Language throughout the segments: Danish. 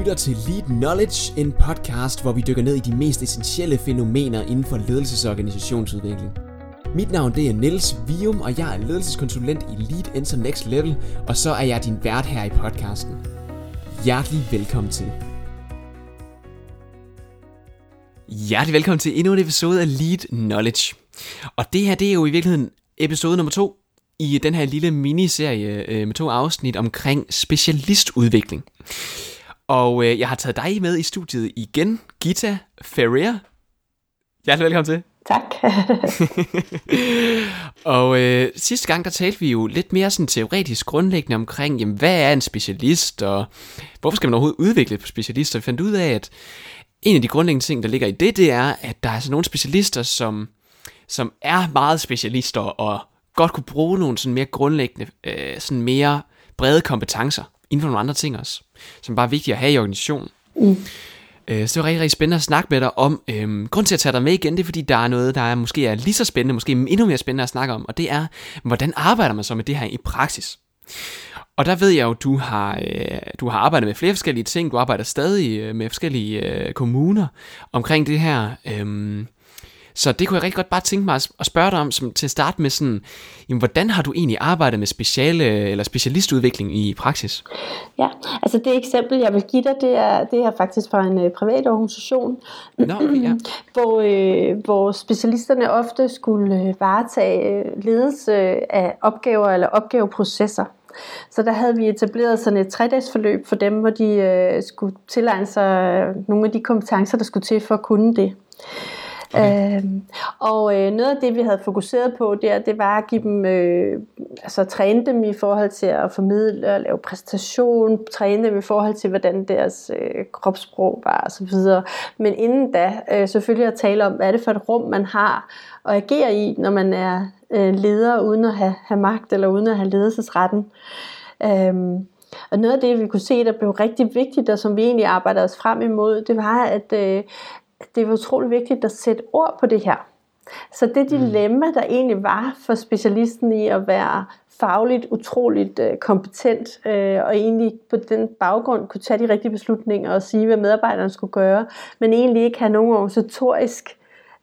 lytter til Lead Knowledge, en podcast, hvor vi dykker ned i de mest essentielle fænomener inden for ledelses- og organisationsudvikling. Mit navn det er Niels Vium, og jeg er ledelseskonsulent i Lead Enter Next Level, og så er jeg din vært her i podcasten. Hjertelig velkommen til. Hjertelig velkommen til endnu en episode af Lead Knowledge. Og det her det er jo i virkeligheden episode nummer to i den her lille miniserie øh, med to afsnit omkring specialistudvikling. Og øh, jeg har taget dig med i studiet igen, Gita Ferrer. Hjertelig velkommen til. Tak. og øh, sidste gang, der talte vi jo lidt mere sådan teoretisk grundlæggende omkring, jamen, hvad er en specialist, og hvorfor skal man overhovedet udvikle på specialister? Vi fandt ud af, at en af de grundlæggende ting, der ligger i det, det er, at der er altså nogle specialister, som, som er meget specialister, og godt kunne bruge nogle sådan mere grundlæggende, øh, sådan mere brede kompetencer inden for nogle andre ting også, som bare er vigtige at have i organisationen. Mm. Øh, så det var rigtig, rigtig spændende at snakke med dig om. Øhm, grund til at tage dig med igen, det er fordi, der er noget, der er måske er lige så spændende, måske endnu mere spændende at snakke om, og det er, hvordan arbejder man så med det her i praksis? Og der ved jeg jo, du har, øh, du har arbejdet med flere forskellige ting, du arbejder stadig øh, med forskellige øh, kommuner omkring det her. Øh, så det kunne jeg rigtig godt bare tænke mig at spørge dig om som, til at starte med sådan, jamen, hvordan har du egentlig arbejdet med speciale eller specialistudvikling i praksis? Ja, altså det eksempel, jeg vil give dig, det er, det er faktisk fra en uh, privat organisation, Nå, ja. hvor, øh, hvor specialisterne ofte skulle øh, varetage ledelse af opgaver eller opgaveprocesser. Så der havde vi etableret sådan et tredagsforløb for dem, hvor de øh, skulle tilegne sig nogle af de kompetencer, der skulle til for at kunne det. Okay. Øhm, og øh, noget af det, vi havde fokuseret på der, det var at give dem, øh, altså træne dem i forhold til at formidle og lave præstation, træne dem i forhold til, hvordan deres øh, kropssprog var og så videre. Men inden da, øh, selvfølgelig at tale om, hvad er det for et rum, man har at agere i, når man er øh, leder uden at have, have magt eller uden at have ledelsesretten. Øhm, og noget af det, vi kunne se, der blev rigtig vigtigt, og som vi egentlig arbejdede os frem imod, det var, at, øh, det var utrolig vigtigt at sætte ord på det her. Så det mm. dilemma, der egentlig var for specialisten i at være fagligt utroligt øh, kompetent, øh, og egentlig på den baggrund kunne tage de rigtige beslutninger og sige, hvad medarbejderne skulle gøre, men egentlig ikke have nogen organisatorisk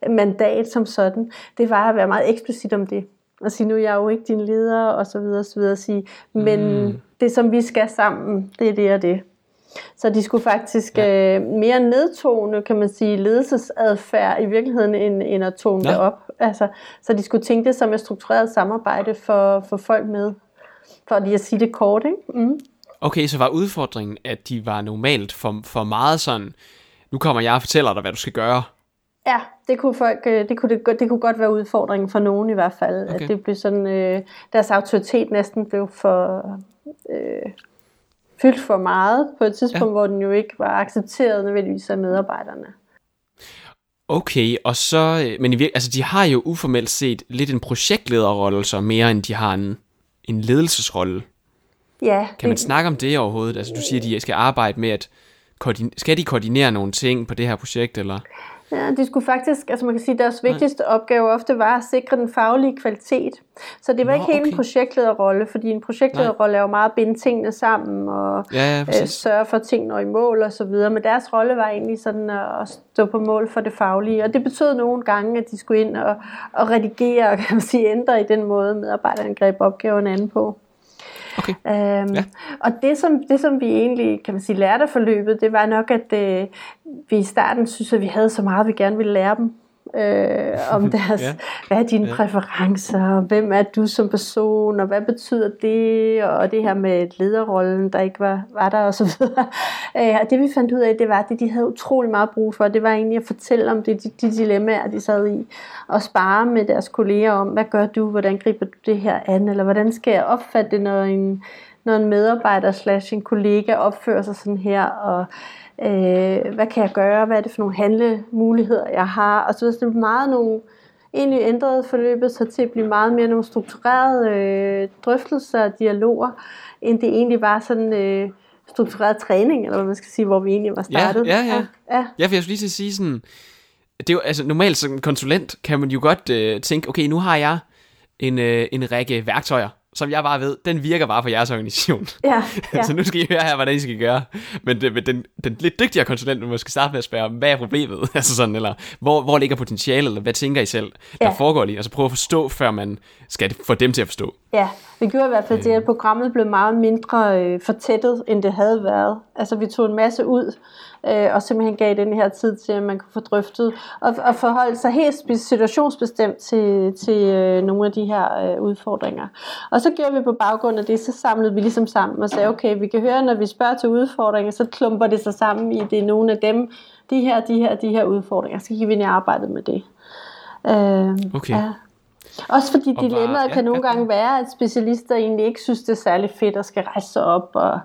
mandat som sådan, det var at være meget eksplicit om det. Og sige, nu er jeg jo ikke din leder, og så videre, og så videre, og sige, men mm. det som vi skal sammen, det er det og det. Så de skulle faktisk ja. øh, mere nedtone, kan man sige, ledelsesadfærd i virkeligheden, end, end at tone ja. det op. Altså, så de skulle tænke det som et struktureret samarbejde for, for folk med, for lige at sige det kort. Ikke? Mm. Okay, så var udfordringen, at de var normalt for, for meget sådan, nu kommer jeg og fortæller dig, hvad du skal gøre. Ja, det kunne, folk, øh, det, kunne, det, det kunne godt være udfordringen for nogen i hvert fald. Okay. At det blev sådan, øh, deres autoritet næsten blev for... Øh, fyldt for meget på et tidspunkt, ja. hvor den jo ikke var accepteret nødvendigvis af medarbejderne. Okay, og så, øh, men i altså de har jo uformelt set lidt en projektlederrolle, så mere end de har en, en ledelsesrolle. Ja. Kan man det, snakke om det overhovedet? Altså du siger, at de skal arbejde med at, skal de koordinere nogle ting på det her projekt, eller? Ja, de skulle faktisk, altså man kan sige, deres vigtigste Nej. opgave ofte var at sikre den faglige kvalitet. Så det var Nå, ikke helt okay. en projektlederrolle, fordi en projektlederrolle er jo meget at binde tingene sammen og ja, ja, øh, sørge for, at tingene når i mål og så videre. Men deres rolle var egentlig sådan at stå på mål for det faglige. Og det betød nogle gange, at de skulle ind og, og redigere og kan man sige, ændre i den måde, medarbejderne greb opgaven an på. Okay. Øhm, ja. Og det som, det, som vi egentlig kan man sige, lærte af forløbet, det var nok, at øh, vi i starten synes, at vi havde så meget, vi gerne ville lære dem øh, om deres, ja. hvad er dine ja. præferencer, hvem er du som person, og hvad betyder det, og det her med lederrollen, der ikke var, var der, og så videre. Øh, og det vi fandt ud af, det var, at det de havde utrolig meget brug for, det var egentlig at fortælle om det, de, de dilemmaer, de sad i, og spare med deres kolleger om, hvad gør du, hvordan griber du det her an, eller hvordan skal jeg opfatte det, når en, når en medarbejder slash en kollega opfører sig sådan her, og øh, hvad kan jeg gøre, hvad er det for nogle handlemuligheder, jeg har, og så er det meget nogle, egentlig ændrede forløbet sig til at blive meget mere nogle strukturerede øh, drøftelser og dialoger, end det egentlig var sådan øh, struktureret træning, eller hvad man skal sige, hvor vi egentlig var startet. Ja, ja, ja. Ja, ja for jeg skulle lige til at sige sådan, det er jo, altså normalt som konsulent kan man jo godt øh, tænke, okay, nu har jeg en, øh, en række værktøjer, som jeg bare ved, den virker bare for jeres organisation. Ja, ja. så nu skal I høre her, hvordan I skal gøre. Men, det, men den, den lidt dygtigere konsulent vil måske starte med at spørge, hvad er problemet? altså sådan, eller hvor, hvor ligger potentialet, eller hvad tænker I selv, der ja. foregår lige? Altså prøve at forstå, før man skal få dem til at forstå. Ja, vi gjorde i hvert fald det, at programmet blev meget mindre øh, fortættet, end det havde været. Altså vi tog en masse ud, øh, og simpelthen gav den her tid til, at man kunne få drøftet og, og forholde sig helt situationsbestemt til, til øh, nogle af de her øh, udfordringer. Og så gjorde vi på baggrund af det, så samlede vi ligesom sammen og sagde, okay, vi kan høre, når vi spørger til udfordringer, så klumper det sig sammen i, det er nogle af dem, de her, de her, de her udfordringer. Så gik vi ind i arbejdet med det. Øh, okay. Ja. Også fordi dilemmaet ja, kan nogle gange være, at specialister egentlig ikke synes, det er særlig fedt at skal rejse sig op og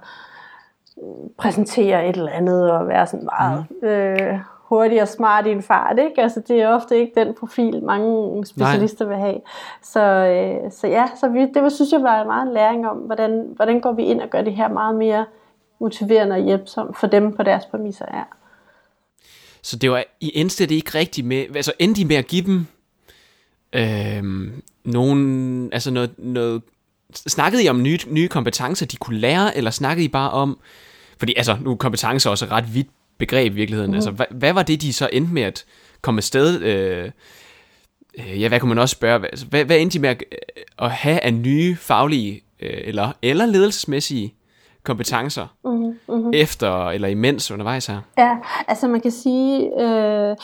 præsentere et eller andet og være sådan meget mm. øh, hurtig og smart i en fart. Ikke? Altså, det er ofte ikke den profil, mange specialister Nej. vil have. Så, øh, så ja, så vi, det var, synes jeg var meget en læring om, hvordan, hvordan går vi ind og gør det her meget mere motiverende og hjælpsomt for dem på deres præmisser. Ja. Så det var i endte det ikke rigtigt med, altså endte I med at give dem øh, nogen, altså noget, noget, snakkede I om nye, nye kompetencer, de kunne lære, eller snakkede I bare om, fordi altså, nu er kompetencer også et ret vidt begreb i virkeligheden. Mm. Altså, hvad, hvad var det, de så endte med at komme afsted? Øh, øh, ja, hvad kunne man også spørge? Altså, hvad, hvad endte de med at, øh, at have af nye faglige øh, eller, eller ledelsesmæssige kompetencer mm-hmm. Mm-hmm. efter eller imens undervejs her? Ja, altså man kan sige, øh,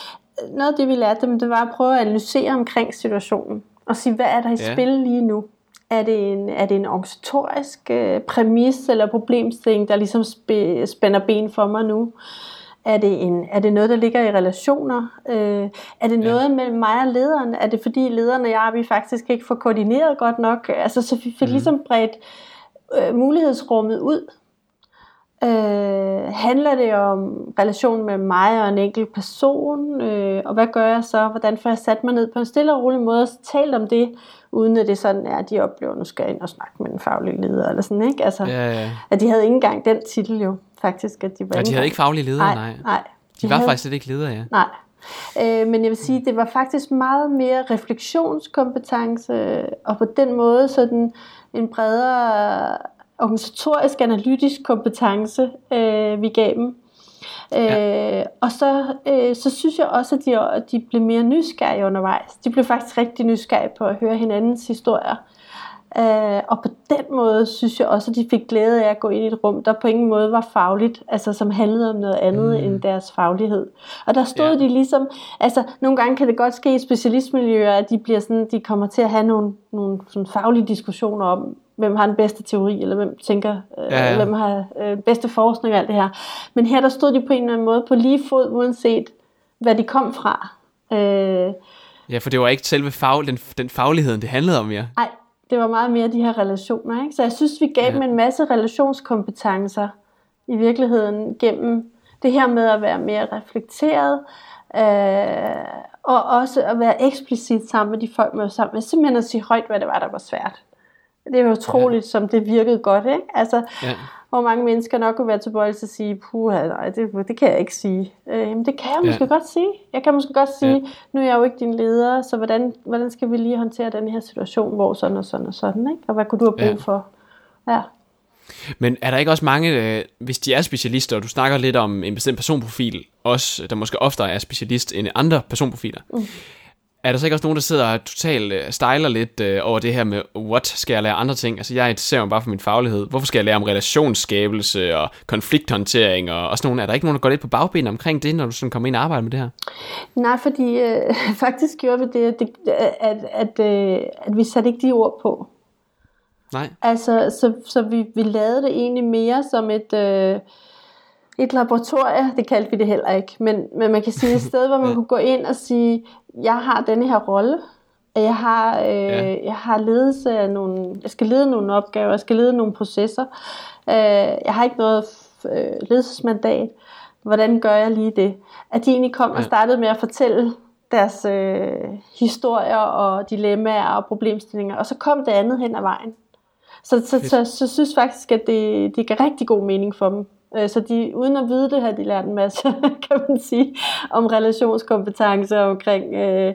noget af det vi lærte dem, det var at prøve at analysere omkring situationen og sige, hvad er der i ja. spil lige nu? Er det en, er det en organisatorisk øh, præmis eller problemstilling, der ligesom spæ, spænder ben for mig nu? Er det, en, er det noget, der ligger i relationer? Øh, er det noget ja. mellem mig og lederen? Er det fordi lederen og jeg, vi faktisk ikke får koordineret godt nok? Altså, så vi fik mm. ligesom bredt øh, mulighedsrummet ud. Øh, handler det om relationen med mig og en enkelt person? Øh, og hvad gør jeg så? Hvordan får jeg sat mig ned på en stille og rolig måde og talt om det, uden at det sådan er, at de oplever, at nu skal jeg ind og snakke med en faglig leder, eller sådan, ikke? Altså, ja, ja. At de havde ikke engang den titel jo, faktisk. At de var ja, de havde ikke faglige ledere, nej. nej. nej. De, de var havde... faktisk slet ikke ledere, ja. Nej. Øh, men jeg vil sige, det var faktisk meget mere refleksionskompetence, og på den måde sådan en bredere organisatorisk analytisk kompetence, øh, vi gav dem. Ja. Øh, og så, øh, så synes jeg også, at de, at de blev mere nysgerrige undervejs. De blev faktisk rigtig nysgerrige på at høre hinandens historier. Øh, og på den måde synes jeg også, at de fik glæde af at gå ind i et rum, der på ingen måde var fagligt, altså som handlede om noget andet mm. end deres faglighed. Og der stod ja. de ligesom, altså nogle gange kan det godt ske i specialistmiljøer, at de bliver sådan, de kommer til at have nogle, nogle sådan faglige diskussioner om, hvem har den bedste teori, eller hvem tænker, øh, ja, ja. hvem har øh, bedste forskning og alt det her. Men her der stod de på en eller anden måde på lige fod, uanset hvad de kom fra. Øh, ja, for det var ikke selve fag, den, den fagligheden, det handlede om, ja. Nej, det var meget mere de her relationer. Ikke? Så jeg synes, vi gav ja. dem en masse relationskompetencer i virkeligheden gennem det her med at være mere reflekteret, øh, og også at være eksplicit sammen med de folk, man var sammen med. Simpelthen at sige højt, hvad det var, der var svært. Det er utroligt, ja. som det virkede godt, ikke? Altså, ja. hvor mange mennesker nok kunne være tilbøjelige til at sige, puha, nej, det, det kan jeg ikke sige. Øh, jamen, det kan jeg måske ja. godt sige. Jeg kan måske godt sige, ja. nu er jeg jo ikke din leder, så hvordan, hvordan skal vi lige håndtere den her situation, hvor sådan og sådan og sådan, ikke? Og hvad kunne du have brug ja. for? Ja. Men er der ikke også mange, øh, hvis de er specialister, og du snakker lidt om en bestemt personprofil, også, der måske oftere er specialist end andre personprofiler, mm er der så ikke også nogen, der sidder og totalt uh, styler lidt uh, over det her med, what skal jeg lære andre ting? Altså jeg ser mig bare for min faglighed. Hvorfor skal jeg lære om relationsskabelse og konflikthåndtering og, og sådan nogle? Er der ikke nogen, der går lidt på bagben omkring det, når du sådan kommer ind og arbejder med det her? Nej, fordi uh, faktisk gjorde vi det, at, at, at, at, at vi satte ikke de ord på. Nej. Altså, så, så vi, vi lavede det egentlig mere som et... Uh, et laboratorie, det kaldte vi det heller ikke, men, men man kan sige et sted, hvor man kunne gå ind og sige, jeg har denne her rolle, jeg har, øh, ja. jeg har ledelse af nogle, jeg skal lede nogle opgaver, jeg skal lede nogle processer, øh, jeg har ikke noget øh, ledelsesmandat, hvordan gør jeg lige det? At de egentlig kom ja. og startede med at fortælle deres øh, historier og dilemmaer og problemstillinger, og så kom det andet hen ad vejen. Så, så, så, så, så synes faktisk, at det, det gav rigtig god mening for dem så de, uden at vide det, har de lært en masse, kan man sige, om relationskompetencer omkring øh,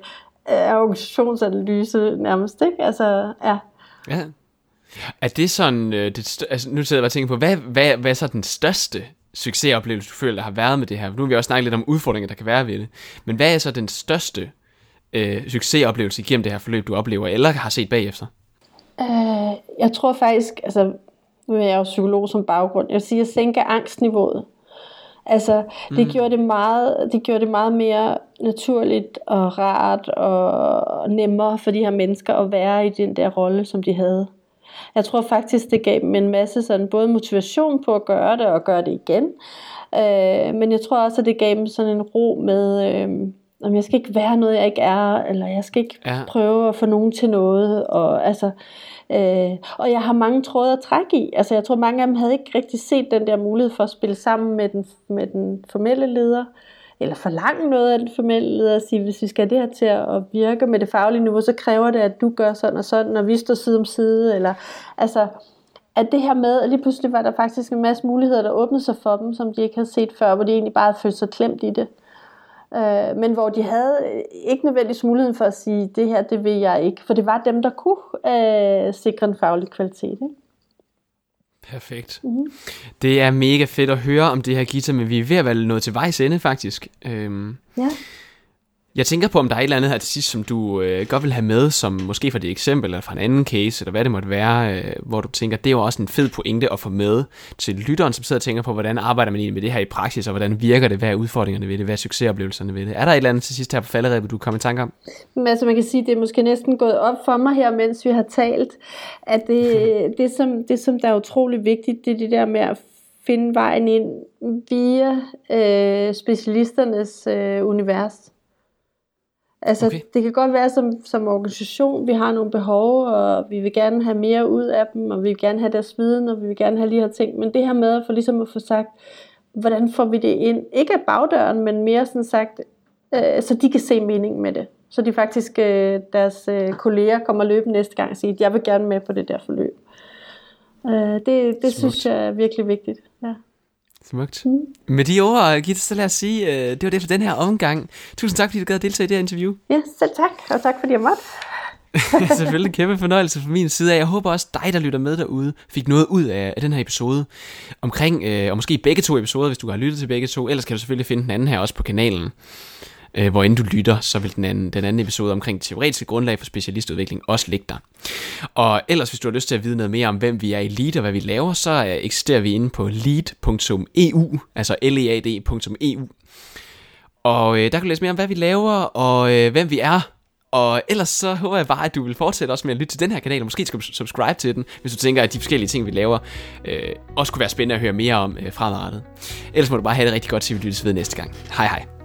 organisationsanalyse nærmest, ikke? Altså, ja. Ja. Er det sådan, øh, det, altså, nu sidder jeg og tænker på, hvad, hvad, hvad er så den største succesoplevelse, du føler, der har været med det her? Nu har vi også snakket lidt om udfordringer, der kan være ved det. Men hvad er så den største øh, succesoplevelse igennem det her forløb, du oplever, eller har set bagefter? Uh, jeg tror faktisk, altså nu er jeg jo psykolog som baggrund, jeg vil sige at sænke angstniveauet. Altså, det, mm. gjorde det, meget, det gjorde det meget mere naturligt og rart og nemmere for de her mennesker at være i den der rolle, som de havde. Jeg tror faktisk, det gav dem en masse sådan, både motivation på at gøre det og gøre det igen. Øh, men jeg tror også, at det gav dem sådan en ro med, øh, om jeg skal ikke være noget, jeg ikke er, eller jeg skal ikke ja. prøve at få nogen til noget. Og, altså, øh, og jeg har mange tråde at trække i. Altså, jeg tror, mange af dem havde ikke rigtig set den der mulighed for at spille sammen med den, med den formelle leder eller forlange noget af den formelle leder og sige, hvis vi skal det her til at virke med det faglige niveau, så kræver det, at du gør sådan og sådan, og vi står side om side, eller altså, at det her med, at lige pludselig var der faktisk en masse muligheder, der åbnede sig for dem, som de ikke havde set før, hvor de egentlig bare havde følt sig klemt i det. Øh, men hvor de havde ikke nødvendigvis muligheden for at sige, det her, det vil jeg ikke, for det var dem, der kunne øh, sikre en faglig kvalitet. Ikke? Perfekt. Mm-hmm. Det er mega fedt at høre om det her, Gita, men vi er ved at være nået til vejs ende, faktisk. Øhm, ja. Jeg tænker på, om der er et eller andet her til sidst, som du øh, godt vil have med, som måske fra det eksempel, eller fra en anden case, eller hvad det måtte være, øh, hvor du tænker, det er jo også en fed pointe at få med til lytteren, som sidder og tænker på, hvordan arbejder man egentlig med det her i praksis, og hvordan virker det, hvad er udfordringerne ved det, hvad er succesoplevelserne ved det. Er der et eller andet til sidst her på falderæbet, du kommer i tanke om? Men altså man kan sige, det er måske næsten gået op for mig her, mens vi har talt, at det, det, som, det som der er utrolig vigtigt, det er det der med at finde vejen ind via øh, specialisternes øh, univers. Altså, okay. det kan godt være som, som organisation, vi har nogle behov, og vi vil gerne have mere ud af dem, og vi vil gerne have deres viden, og vi vil gerne have lige her ting. Men det her med at få ligesom at få sagt, hvordan får vi det ind? Ikke af bagdøren, men mere sådan sagt, øh, så de kan se mening med det. Så de faktisk, øh, deres øh, kolleger kommer løbe næste gang og siger, jeg vil gerne med på det der forløb. Øh, det det synes jeg er virkelig vigtigt. Ja. Smukt. Mm. Med de ord, Gitte, så lad os sige, uh, det var det for den her omgang. Tusind tak, fordi du gad at deltage i det her interview. Ja, selv tak, og tak fordi jeg måtte. Selvfølgelig en kæmpe fornøjelse fra min side af. Jeg håber også dig, der lytter med derude, fik noget ud af, af den her episode. Omkring, øh, og måske begge to episoder, hvis du har lyttet til begge to. Ellers kan du selvfølgelig finde den anden her også på kanalen øh, hvor end du lytter, så vil den anden, den anden episode omkring teoretiske grundlag for specialistudvikling også ligge der. Og ellers, hvis du har lyst til at vide noget mere om, hvem vi er i Lead og hvad vi laver, så øh, eksisterer vi inde på lead.eu, altså lead.eu. Og øh, der kan du læse mere om, hvad vi laver, og øh, hvem vi er, og ellers så håber jeg bare, at du vil fortsætte også med at lytte til den her kanal, og måske skal subscribe til den, hvis du tænker, at de forskellige ting, vi laver, øh, også kunne være spændende at høre mere om øh, fremadrettet. Ellers må du bare have det rigtig godt, til vi lyttes ved næste gang. Hej hej.